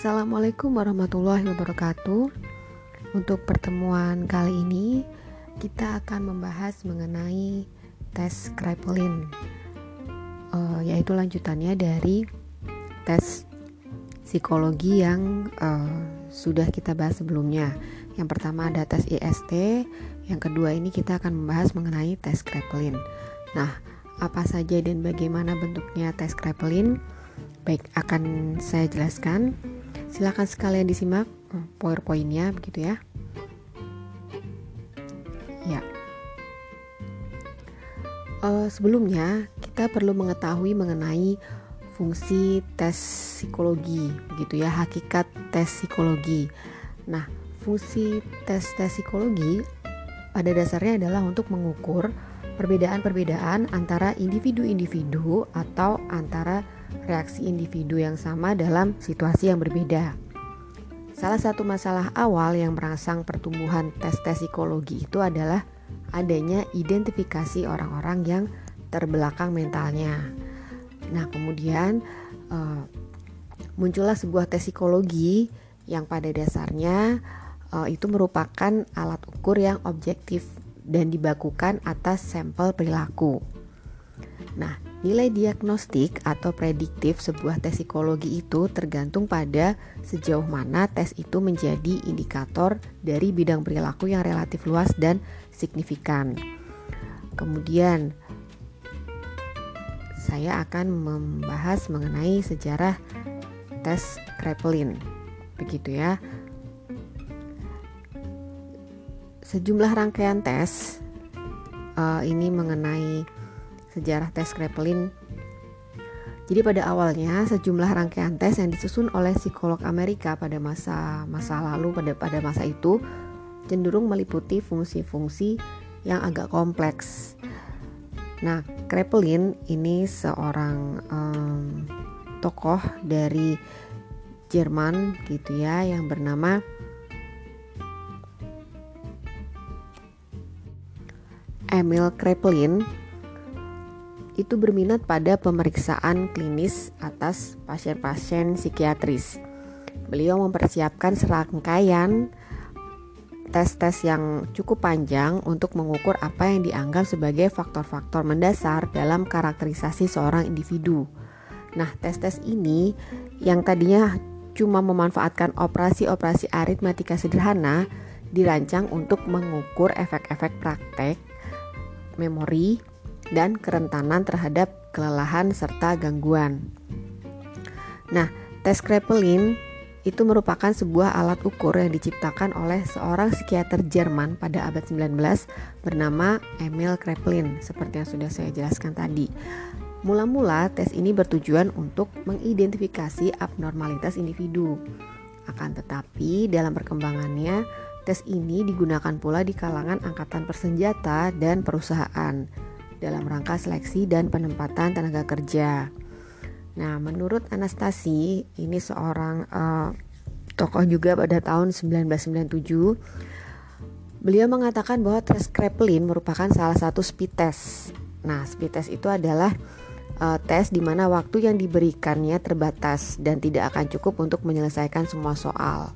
Assalamualaikum warahmatullahi wabarakatuh. Untuk pertemuan kali ini, kita akan membahas mengenai tes Kraepelin, uh, yaitu lanjutannya dari tes psikologi yang uh, sudah kita bahas sebelumnya. Yang pertama ada tes IST, yang kedua ini kita akan membahas mengenai tes Kraepelin. Nah, apa saja dan bagaimana bentuknya tes Kraepelin? Baik, akan saya jelaskan. Silakan sekalian disimak oh, powerpointnya begitu ya. Ya. Uh, sebelumnya kita perlu mengetahui mengenai fungsi tes psikologi, begitu ya, hakikat tes psikologi. Nah, fungsi tes tes psikologi pada dasarnya adalah untuk mengukur perbedaan-perbedaan antara individu-individu atau antara reaksi individu yang sama dalam situasi yang berbeda. Salah satu masalah awal yang merangsang pertumbuhan tes-tes psikologi itu adalah adanya identifikasi orang-orang yang terbelakang mentalnya. Nah, kemudian uh, muncullah sebuah tes psikologi yang pada dasarnya uh, itu merupakan alat ukur yang objektif dan dibakukan atas sampel perilaku. Nah, nilai diagnostik atau prediktif sebuah tes psikologi itu tergantung pada sejauh mana tes itu menjadi indikator dari bidang perilaku yang relatif luas dan signifikan. Kemudian, saya akan membahas mengenai sejarah tes Kraepelin. Begitu ya. Sejumlah rangkaian tes uh, ini mengenai sejarah tes Kraepelin. Jadi pada awalnya sejumlah rangkaian tes yang disusun oleh psikolog Amerika pada masa masa lalu pada pada masa itu cenderung meliputi fungsi-fungsi yang agak kompleks. Nah, Kraepelin ini seorang um, tokoh dari Jerman gitu ya yang bernama Emil Kraepelin itu berminat pada pemeriksaan klinis atas pasien-pasien psikiatris. Beliau mempersiapkan serangkaian tes-tes yang cukup panjang untuk mengukur apa yang dianggap sebagai faktor-faktor mendasar dalam karakterisasi seorang individu. Nah, tes-tes ini yang tadinya cuma memanfaatkan operasi-operasi aritmatika sederhana dirancang untuk mengukur efek-efek praktek, memori, dan kerentanan terhadap kelelahan serta gangguan. Nah, tes Kraepelin itu merupakan sebuah alat ukur yang diciptakan oleh seorang psikiater Jerman pada abad 19 bernama Emil Kraepelin seperti yang sudah saya jelaskan tadi. Mula-mula tes ini bertujuan untuk mengidentifikasi abnormalitas individu. Akan tetapi dalam perkembangannya tes ini digunakan pula di kalangan angkatan persenjata dan perusahaan dalam rangka seleksi dan penempatan tenaga kerja. Nah, menurut Anastasi, ini seorang uh, tokoh juga pada tahun 1997, beliau mengatakan bahwa tes Kraepelin merupakan salah satu speed test. Nah, speed test itu adalah uh, tes di mana waktu yang diberikannya terbatas dan tidak akan cukup untuk menyelesaikan semua soal.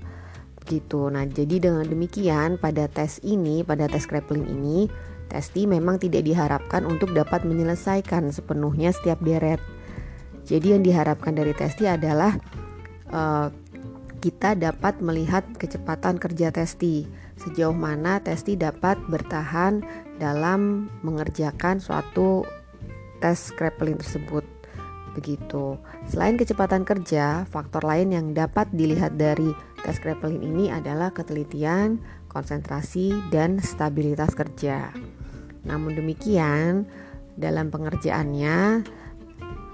Begitu. Nah, jadi dengan demikian pada tes ini, pada tes Kraepelin ini, Testi memang tidak diharapkan untuk dapat menyelesaikan sepenuhnya setiap deret. Jadi yang diharapkan dari Testi adalah uh, kita dapat melihat kecepatan kerja Testi, sejauh mana Testi dapat bertahan dalam mengerjakan suatu tes Kraepelin tersebut. Begitu. Selain kecepatan kerja, faktor lain yang dapat dilihat dari tes Kraepelin ini adalah ketelitian, konsentrasi, dan stabilitas kerja. Namun demikian, dalam pengerjaannya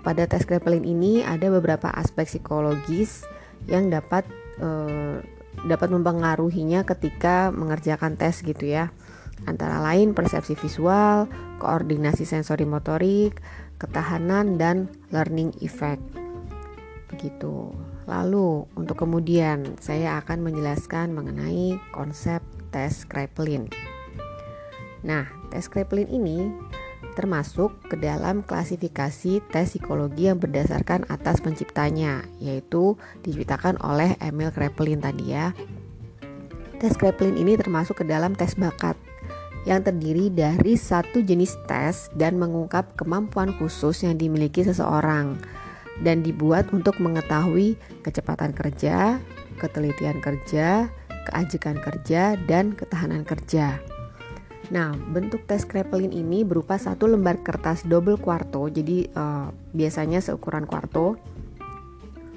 pada tes Kraepelin ini ada beberapa aspek psikologis yang dapat eh, dapat mempengaruhinya ketika mengerjakan tes gitu ya. Antara lain persepsi visual, koordinasi sensori motorik, ketahanan dan learning effect. Begitu. Lalu untuk kemudian saya akan menjelaskan mengenai konsep tes Kraepelin. Nah, tes Kraepelin ini termasuk ke dalam klasifikasi tes psikologi yang berdasarkan atas penciptanya, yaitu diciptakan oleh Emil Kraepelin tadi ya. Tes Kraepelin ini termasuk ke dalam tes bakat yang terdiri dari satu jenis tes dan mengungkap kemampuan khusus yang dimiliki seseorang dan dibuat untuk mengetahui kecepatan kerja, ketelitian kerja, keajekan kerja, dan ketahanan kerja. Nah, bentuk tes Kraepelin ini berupa satu lembar kertas double quarto, jadi uh, biasanya seukuran quarto,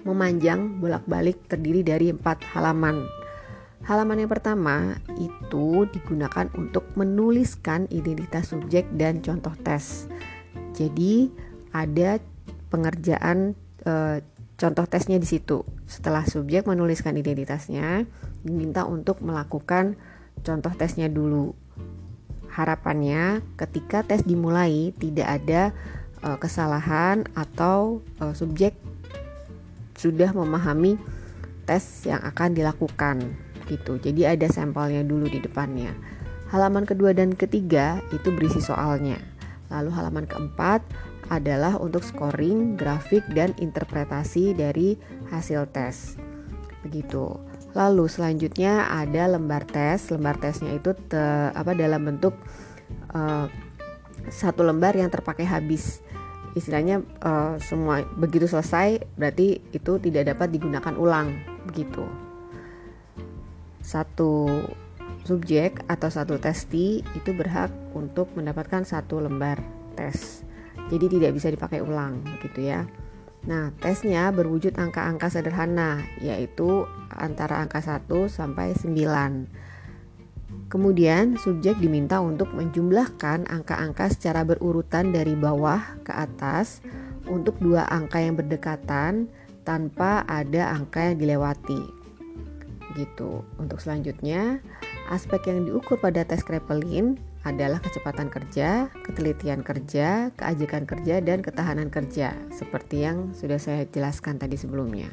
memanjang bolak-balik terdiri dari empat halaman. Halaman yang pertama itu digunakan untuk menuliskan identitas subjek dan contoh tes. Jadi ada pengerjaan uh, contoh tesnya di situ. Setelah subjek menuliskan identitasnya, diminta untuk melakukan contoh tesnya dulu harapannya ketika tes dimulai tidak ada uh, kesalahan atau uh, subjek sudah memahami tes yang akan dilakukan gitu. Jadi ada sampelnya dulu di depannya. Halaman kedua dan ketiga itu berisi soalnya. Lalu halaman keempat adalah untuk scoring, grafik dan interpretasi dari hasil tes. Begitu. Lalu selanjutnya ada lembar tes. Lembar tesnya itu te, apa dalam bentuk uh, satu lembar yang terpakai habis. Istilahnya uh, semua begitu selesai berarti itu tidak dapat digunakan ulang begitu. Satu subjek atau satu testi itu berhak untuk mendapatkan satu lembar tes. Jadi tidak bisa dipakai ulang gitu ya. Nah, tesnya berwujud angka-angka sederhana, yaitu antara angka 1 sampai 9. Kemudian, subjek diminta untuk menjumlahkan angka-angka secara berurutan dari bawah ke atas untuk dua angka yang berdekatan tanpa ada angka yang dilewati. Gitu. Untuk selanjutnya, aspek yang diukur pada tes Kraepelin adalah kecepatan kerja, ketelitian kerja, keajekan kerja, dan ketahanan kerja, seperti yang sudah saya jelaskan tadi sebelumnya.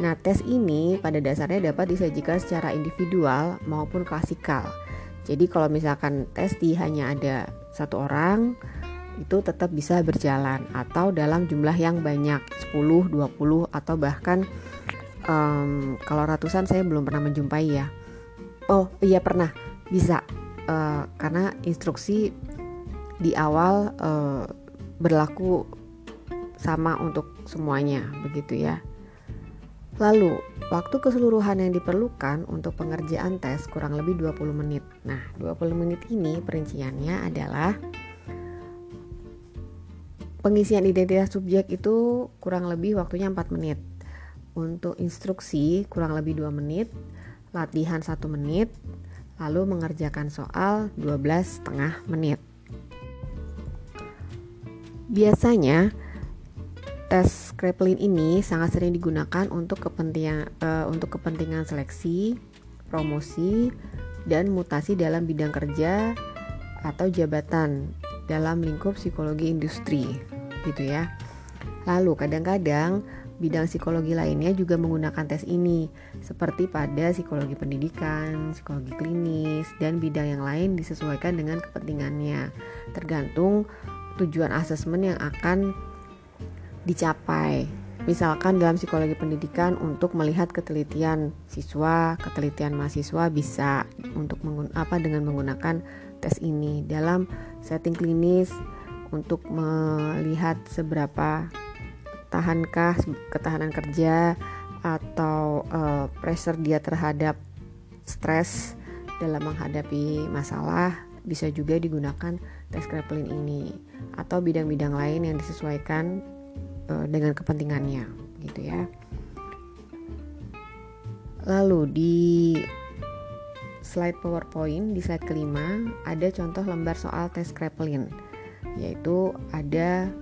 Nah, tes ini pada dasarnya dapat disajikan secara individual maupun klasikal. Jadi kalau misalkan tes di hanya ada satu orang, itu tetap bisa berjalan atau dalam jumlah yang banyak 10, 20 atau bahkan um, kalau ratusan saya belum pernah menjumpai ya. Oh iya pernah bisa uh, karena instruksi di awal uh, berlaku sama untuk semuanya begitu ya. Lalu, waktu keseluruhan yang diperlukan untuk pengerjaan tes kurang lebih 20 menit. Nah, 20 menit ini perinciannya adalah pengisian identitas subjek itu kurang lebih waktunya 4 menit. Untuk instruksi kurang lebih 2 menit, latihan 1 menit, lalu mengerjakan soal 12 setengah menit. Biasanya tes Kraepelin ini sangat sering digunakan untuk kepentingan uh, untuk kepentingan seleksi, promosi, dan mutasi dalam bidang kerja atau jabatan dalam lingkup psikologi industri gitu ya. Lalu kadang-kadang Bidang psikologi lainnya juga menggunakan tes ini, seperti pada psikologi pendidikan, psikologi klinis, dan bidang yang lain disesuaikan dengan kepentingannya, tergantung tujuan asesmen yang akan dicapai. Misalkan dalam psikologi pendidikan untuk melihat ketelitian siswa, ketelitian mahasiswa bisa untuk menggun apa dengan menggunakan tes ini dalam setting klinis untuk melihat seberapa tahankah ketahanan kerja atau uh, pressure dia terhadap stres dalam menghadapi masalah bisa juga digunakan tes Kraepelin ini atau bidang-bidang lain yang disesuaikan uh, dengan kepentingannya gitu ya. Lalu di slide PowerPoint di slide kelima ada contoh lembar soal tes Kraepelin yaitu ada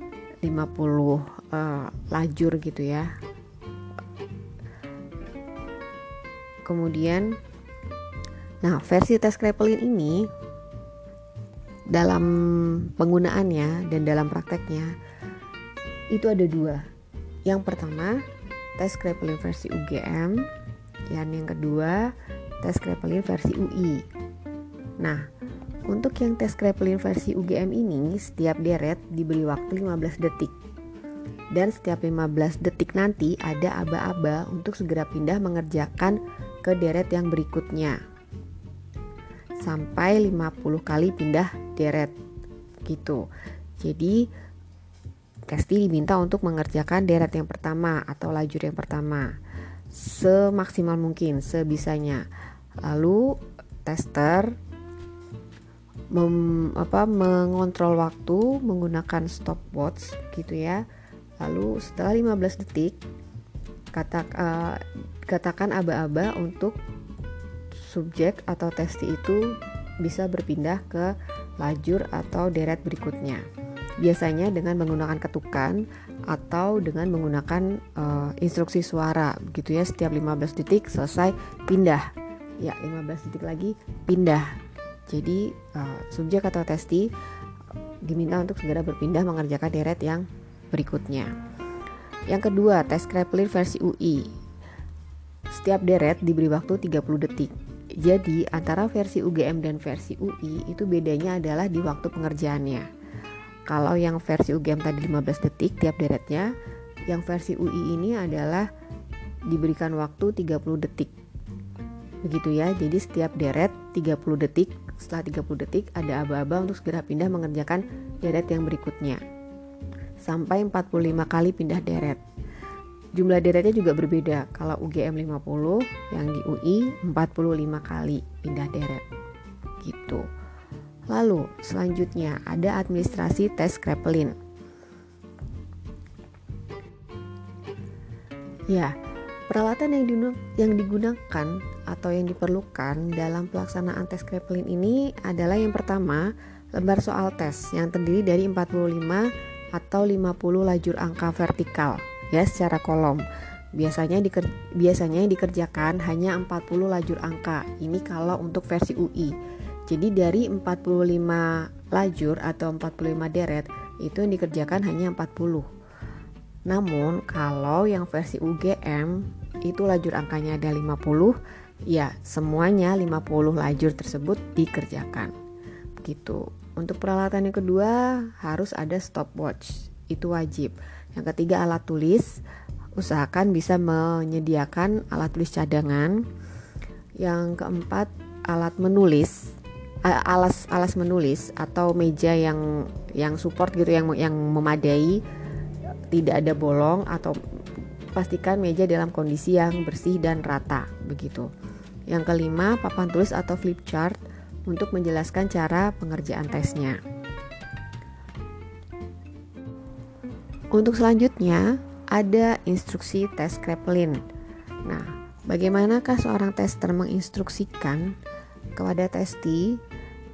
50 uh, eh, lajur gitu ya. Kemudian nah versi tes Kraepelin ini dalam penggunaannya dan dalam prakteknya itu ada dua. Yang pertama tes Kraepelin versi UGM, dan yang kedua tes Kraepelin versi UI. Nah, Untuk yang tes Kraepelin versi UGM ini, setiap deret diberi waktu 15 detik. Dan setiap 15 detik nanti ada aba-aba untuk segera pindah mengerjakan ke deret yang berikutnya. Sampai 50 kali pindah deret gitu. Jadi Testi diminta untuk mengerjakan deret yang pertama atau lajur yang pertama semaksimal mungkin, sebisanya. Lalu tester mem, apa, mengontrol waktu menggunakan stopwatch gitu ya. Lalu setelah 15 detik kata, uh, katakan aba-aba untuk subjek atau testi itu bisa berpindah ke lajur atau deret berikutnya. Biasanya dengan menggunakan ketukan atau dengan menggunakan uh, instruksi suara gitu ya. Setiap 15 detik selesai pindah. Ya 15 detik lagi pindah jadi uh, subjek atau testi diminta untuk segera berpindah mengerjakan deret yang berikutnya yang kedua tes Kraepelin versi UI setiap deret diberi waktu 30 detik jadi antara versi UGM dan versi UI itu bedanya adalah di waktu pengerjaannya kalau yang versi UGM tadi 15 detik tiap deretnya, yang versi UI ini adalah diberikan waktu 30 detik. Begitu ya. Jadi setiap deret 30 detik, setelah 30 detik ada aba-aba untuk segera pindah mengerjakan deret yang berikutnya. Sampai 45 kali pindah deret. Jumlah deretnya juga berbeda. Kalau UGM 50, yang di UI 45 kali pindah deret. Gitu. Lalu, selanjutnya ada administrasi tes Kraepelin. Ya, peralatan yang, yang digunakan atau yang diperlukan dalam pelaksanaan tes Kraepelin ini adalah yang pertama, lembar soal tes yang terdiri dari 45 atau 50 lajur angka vertikal ya secara kolom. Biasanya diker, biasanya dikerjakan hanya 40 lajur angka. Ini kalau untuk versi UI. Jadi dari 45 lajur atau 45 deret itu yang dikerjakan hanya 40. Namun kalau yang versi UGM itu lajur angkanya ada 50, ya semuanya 50 lajur tersebut dikerjakan. Begitu. Untuk peralatan yang kedua harus ada stopwatch. Itu wajib. Yang ketiga alat tulis. Usahakan bisa menyediakan alat tulis cadangan. Yang keempat alat menulis alas alas menulis atau meja yang yang support gitu yang yang memadai tidak ada bolong atau pastikan meja dalam kondisi yang bersih dan rata begitu. Yang kelima, papan tulis atau flip chart untuk menjelaskan cara pengerjaan tesnya. Untuk selanjutnya, ada instruksi tes Kraepelin. Nah, bagaimanakah seorang tester menginstruksikan kepada testi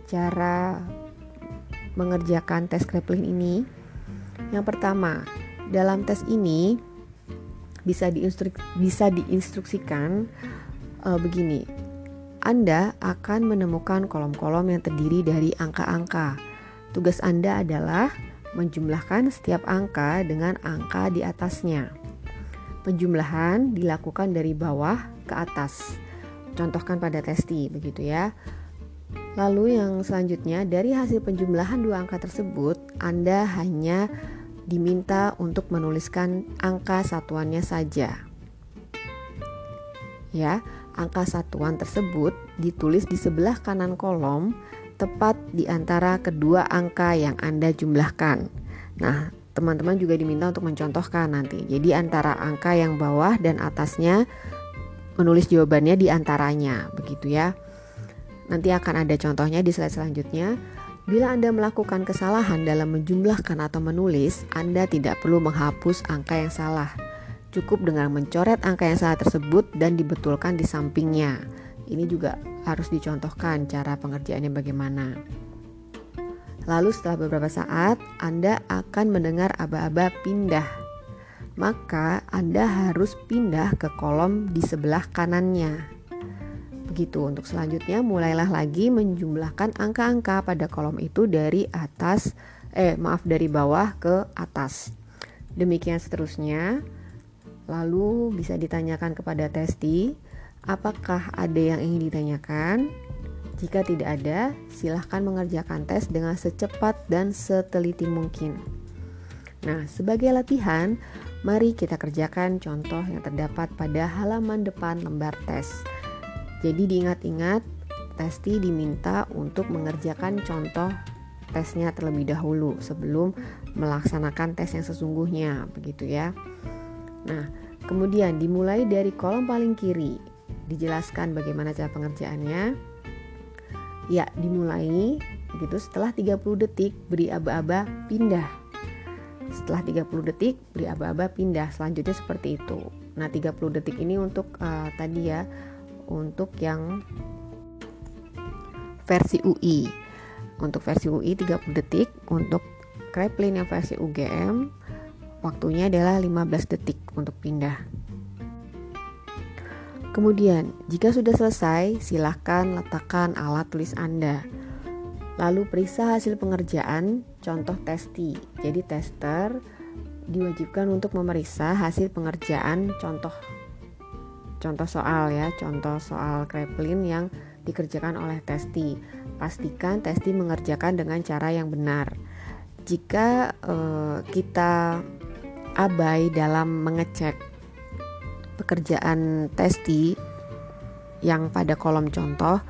cara mengerjakan tes Kraepelin ini. Yang pertama, dalam tes ini bisa diinstruk bisa diinstruksikan uh, begini. Anda akan menemukan kolom-kolom yang terdiri dari angka-angka. Tugas Anda adalah menjumlahkan setiap angka dengan angka di atasnya. Penjumlahan dilakukan dari bawah ke atas. Contohkan pada testi begitu ya. Lalu yang selanjutnya dari hasil penjumlahan dua angka tersebut Anda hanya diminta untuk menuliskan angka satuannya saja. Ya, angka satuan tersebut ditulis di sebelah kanan kolom tepat di antara kedua angka yang Anda jumlahkan. Nah, teman-teman juga diminta untuk mencontohkan nanti. Jadi antara angka yang bawah dan atasnya menulis jawabannya di antaranya, begitu ya. Nanti akan ada contohnya di slide selanjutnya. Bila Anda melakukan kesalahan dalam menjumlahkan atau menulis, Anda tidak perlu menghapus angka yang salah. Cukup dengan mencoret angka yang salah tersebut dan dibetulkan di sampingnya. Ini juga harus dicontohkan cara pengerjaannya bagaimana. Lalu setelah beberapa saat, Anda akan mendengar aba-aba pindah. Maka Anda harus pindah ke kolom di sebelah kanannya. Begitu untuk selanjutnya mulailah lagi menjumlahkan angka-angka pada kolom itu dari atas eh maaf dari bawah ke atas. Demikian seterusnya. Lalu bisa ditanyakan kepada testi apakah ada yang ingin ditanyakan. Jika tidak ada, silahkan mengerjakan tes dengan secepat dan seteliti mungkin. Nah, sebagai latihan, mari kita kerjakan contoh yang terdapat pada halaman depan lembar tes. Jadi diingat-ingat, Testi diminta untuk mengerjakan contoh tesnya terlebih dahulu sebelum melaksanakan tes yang sesungguhnya, begitu ya. Nah, kemudian dimulai dari kolom paling kiri, dijelaskan bagaimana cara pengerjaannya. Ya, dimulai begitu setelah 30 detik beri aba-aba pindah. Setelah 30 detik beri aba-aba pindah. Selanjutnya seperti itu. Nah, 30 detik ini untuk uh, tadi ya untuk yang versi UI. Untuk versi UI 30 detik, untuk Kreplin yang versi UGM waktunya adalah 15 detik untuk pindah. Kemudian, jika sudah selesai, silahkan letakkan alat tulis Anda. Lalu periksa hasil pengerjaan contoh testi. Jadi tester diwajibkan untuk memeriksa hasil pengerjaan contoh contoh soal ya, contoh soal Kreplin yang dikerjakan oleh testi. Pastikan testi mengerjakan dengan cara yang benar. Jika uh, kita abai dalam mengecek pekerjaan testi yang pada kolom contoh,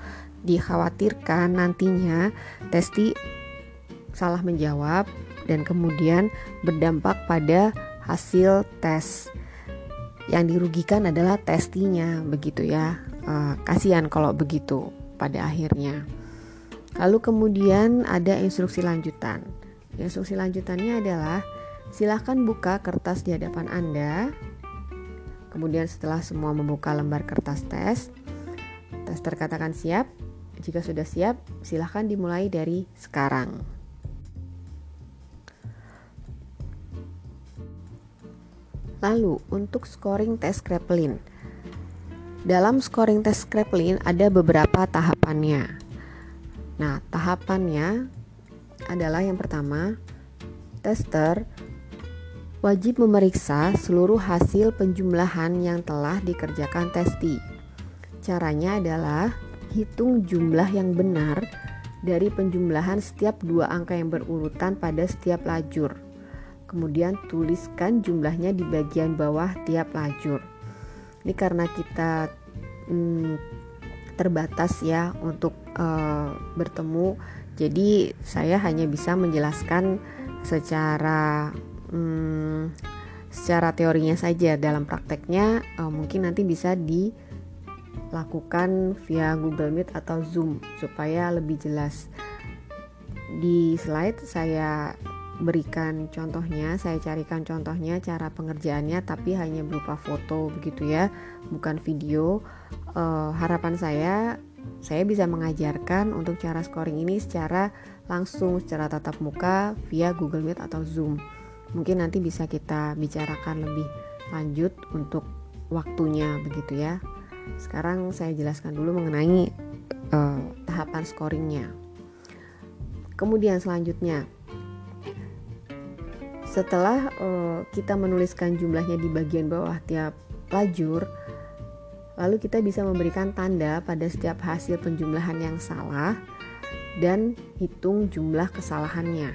dikhawatirkan nantinya testi salah menjawab dan kemudian berdampak pada hasil tes. Yang dirugikan adalah testinya, begitu ya uh, kasihan kalau begitu pada akhirnya. Lalu kemudian ada instruksi lanjutan. Instruksi lanjutannya adalah silahkan buka kertas di hadapan Anda. Kemudian setelah semua membuka lembar kertas tes, tester katakan siap. Jika sudah siap, silahkan dimulai dari sekarang. Lalu untuk scoring tes Kraepelin, dalam scoring tes Kraepelin ada beberapa tahapannya. Nah, tahapannya adalah yang pertama, tester wajib memeriksa seluruh hasil penjumlahan yang telah dikerjakan testi. Caranya adalah hitung jumlah yang benar dari penjumlahan setiap dua angka yang berurutan pada setiap lajur. Kemudian tuliskan jumlahnya di bagian bawah tiap lajur. Ini karena kita hmm, terbatas ya untuk uh, bertemu, jadi saya hanya bisa menjelaskan secara hmm, secara teorinya saja. Dalam prakteknya uh, mungkin nanti bisa dilakukan via Google Meet atau Zoom supaya lebih jelas. Di slide saya berikan contohnya, saya carikan contohnya cara pengerjaannya tapi hanya berupa foto begitu ya, bukan video. Uh, harapan saya saya bisa mengajarkan untuk cara scoring ini secara langsung secara tatap muka via Google Meet atau Zoom. Mungkin nanti bisa kita bicarakan lebih lanjut untuk waktunya begitu ya. Sekarang saya jelaskan dulu mengenai uh, tahapan scoringnya. Kemudian selanjutnya setelah uh, kita menuliskan jumlahnya di bagian bawah tiap lajur, lalu kita bisa memberikan tanda pada setiap hasil penjumlahan yang salah dan hitung jumlah kesalahannya.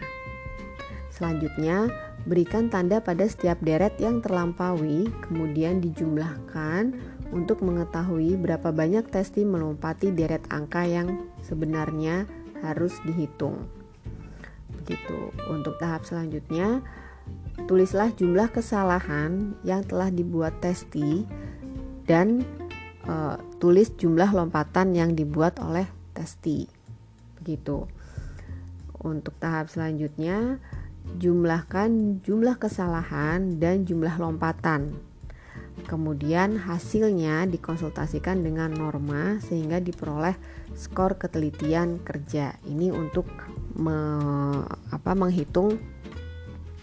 Selanjutnya, berikan tanda pada setiap deret yang terlampaui, kemudian dijumlahkan untuk mengetahui berapa banyak testi melompati deret angka yang sebenarnya harus dihitung. Begitu. Untuk tahap selanjutnya, Tulislah jumlah kesalahan yang telah dibuat testi dan uh, tulis jumlah lompatan yang dibuat oleh testi. Begitu. Untuk tahap selanjutnya, jumlahkan jumlah kesalahan dan jumlah lompatan. Kemudian hasilnya dikonsultasikan dengan norma sehingga diperoleh skor ketelitian kerja. Ini untuk me, apa, menghitung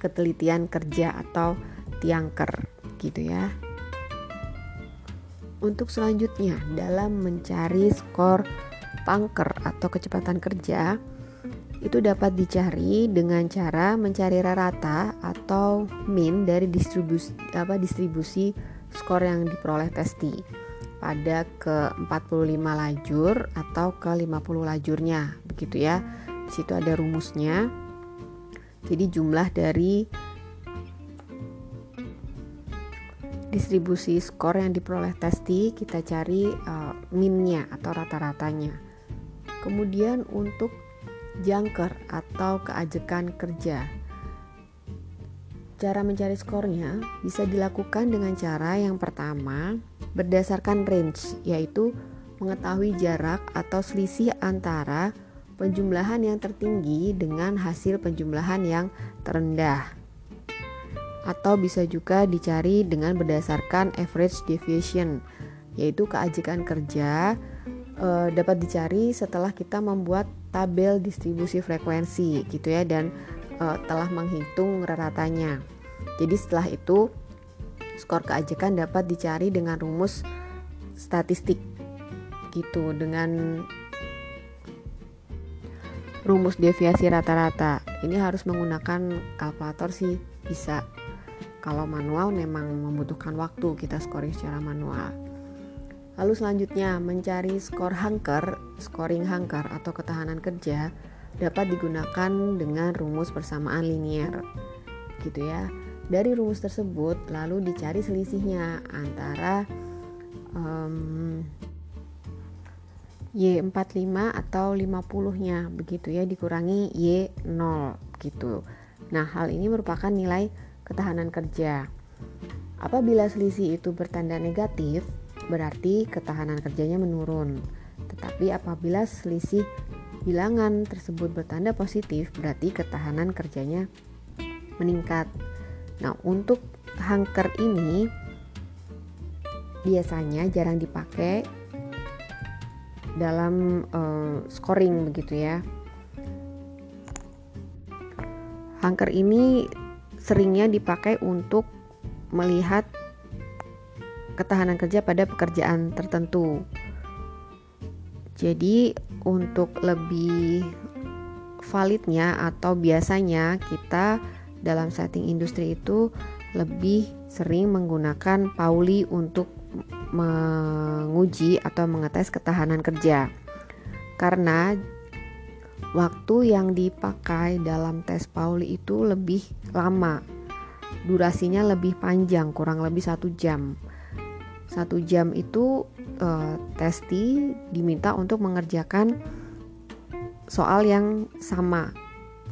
ketelitian kerja atau tiangker gitu ya. Untuk selanjutnya dalam mencari skor pangker atau kecepatan kerja itu dapat dicari dengan cara mencari rata atau min dari distribusi apa distribusi skor yang diperoleh testi. pada ke 45 lajur atau ke 50 lajurnya begitu ya di situ ada rumusnya jadi jumlah dari distribusi skor yang diperoleh testi kita cari uh, minnya atau rata-ratanya. Kemudian untuk jangker atau keajekan kerja. Cara mencari skornya bisa dilakukan dengan cara yang pertama berdasarkan range, yaitu mengetahui jarak atau selisih antara penjumlahan yang tertinggi dengan hasil penjumlahan yang terendah. Atau bisa juga dicari dengan berdasarkan average deviation, yaitu keajekan kerja e, dapat dicari setelah kita membuat tabel distribusi frekuensi gitu ya dan uh, telah menghitung raratanya. Jadi setelah itu skor keajekan dapat dicari dengan rumus statistik gitu dengan rumus deviasi rata-rata. Ini harus menggunakan kalkulator sih bisa. Kalau manual memang membutuhkan waktu kita scoring secara manual. Lalu selanjutnya mencari skor hunker, scoring hunker atau ketahanan kerja dapat digunakan dengan rumus persamaan linier gitu ya dari rumus tersebut lalu dicari selisihnya antara um, Y45 atau 50 nya begitu ya dikurangi Y0 gitu. Nah hal ini merupakan nilai ketahanan kerja. Apabila selisih itu bertanda negatif berarti ketahanan kerjanya menurun. Tetapi apabila selisih bilangan tersebut bertanda positif, berarti ketahanan kerjanya meningkat. Nah, untuk hunker ini biasanya jarang dipakai dalam uh, scoring begitu ya. Hunker ini seringnya dipakai untuk melihat ketahanan kerja pada pekerjaan tertentu. Jadi untuk lebih validnya atau biasanya kita dalam setting industri itu lebih sering menggunakan Pauli untuk menguji atau mengetes ketahanan kerja. Karena waktu yang dipakai dalam tes Pauli itu lebih lama. Durasinya lebih panjang, kurang lebih satu jam. Satu jam itu uh, testi diminta untuk mengerjakan soal yang sama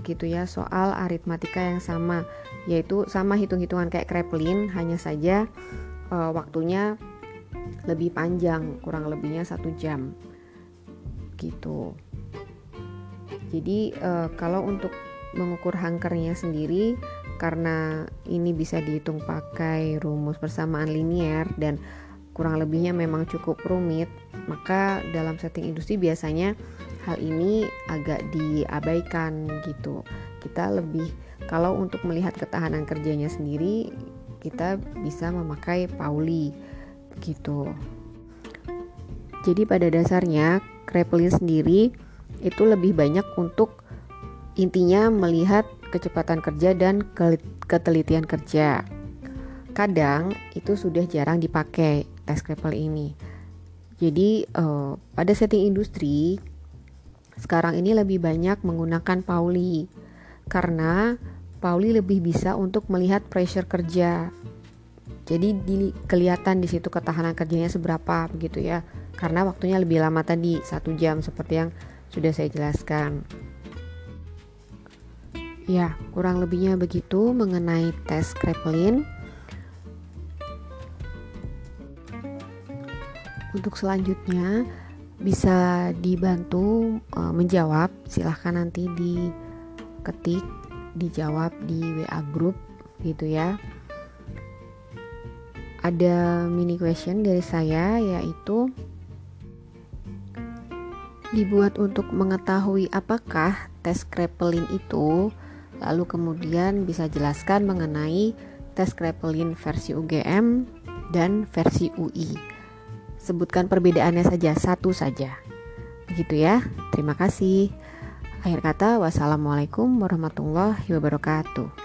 gitu ya soal aritmatika yang sama yaitu sama hitung-hitungan kayak Kreplin hanya saja uh, waktunya lebih panjang kurang lebihnya satu jam gitu jadi uh, kalau untuk mengukur hangkernya sendiri karena ini bisa dihitung pakai rumus persamaan linier dan kurang lebihnya memang cukup rumit, maka dalam setting industri biasanya hal ini agak diabaikan gitu. Kita lebih kalau untuk melihat ketahanan kerjanya sendiri, kita bisa memakai Pauli gitu. Jadi pada dasarnya Kreplin sendiri itu lebih banyak untuk intinya melihat kecepatan kerja dan ketelitian kerja. Kadang itu sudah jarang dipakai tes Scrabble ini. Jadi uh, pada setting industri sekarang ini lebih banyak menggunakan Pauli karena Pauli lebih bisa untuk melihat pressure kerja. Jadi di, kelihatan di situ ketahanan kerjanya seberapa begitu ya. Karena waktunya lebih lama tadi satu jam seperti yang sudah saya jelaskan. Ya, kurang lebihnya begitu mengenai tes Kraepelin. Untuk selanjutnya bisa dibantu uh, menjawab, silahkan nanti diketik, dijawab di WA group gitu ya. Ada mini question dari saya yaitu dibuat untuk mengetahui apakah tes Kraepelin itu, lalu kemudian bisa jelaskan mengenai tes Kraepelin versi UGM dan versi UI. Sebutkan perbedaannya saja, satu saja. Begitu ya. Terima kasih. Akhir kata, wassalamualaikum warahmatullahi wabarakatuh.